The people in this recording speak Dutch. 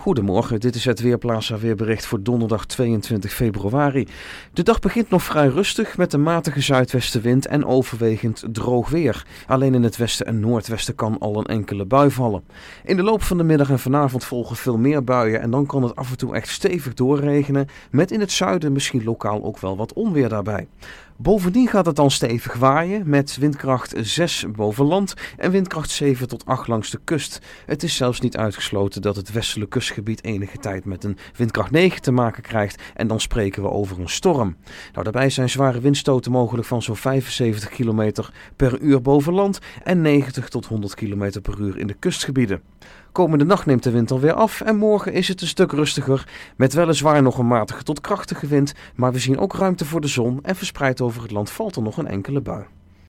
Goedemorgen, dit is het Weerplaza weerbericht voor donderdag 22 februari. De dag begint nog vrij rustig met een matige zuidwestenwind en overwegend droog weer. Alleen in het westen en noordwesten kan al een enkele bui vallen. In de loop van de middag en vanavond volgen veel meer buien en dan kan het af en toe echt stevig doorregenen, met in het zuiden misschien lokaal ook wel wat onweer daarbij. Bovendien gaat het dan stevig waaien met windkracht 6 boven land en windkracht 7 tot 8 langs de kust. Het is zelfs niet uitgesloten dat het westelijk kustgebied enige tijd met een windkracht 9 te maken krijgt en dan spreken we over een storm. Nou, daarbij zijn zware windstoten mogelijk van zo'n 75 km per uur boven land en 90 tot 100 km per uur in de kustgebieden. Komende nacht neemt de wind alweer af en morgen is het een stuk rustiger. Met weliswaar nog een matige tot krachtige wind, maar we zien ook ruimte voor de zon en verspreid over het land valt er nog een enkele bui.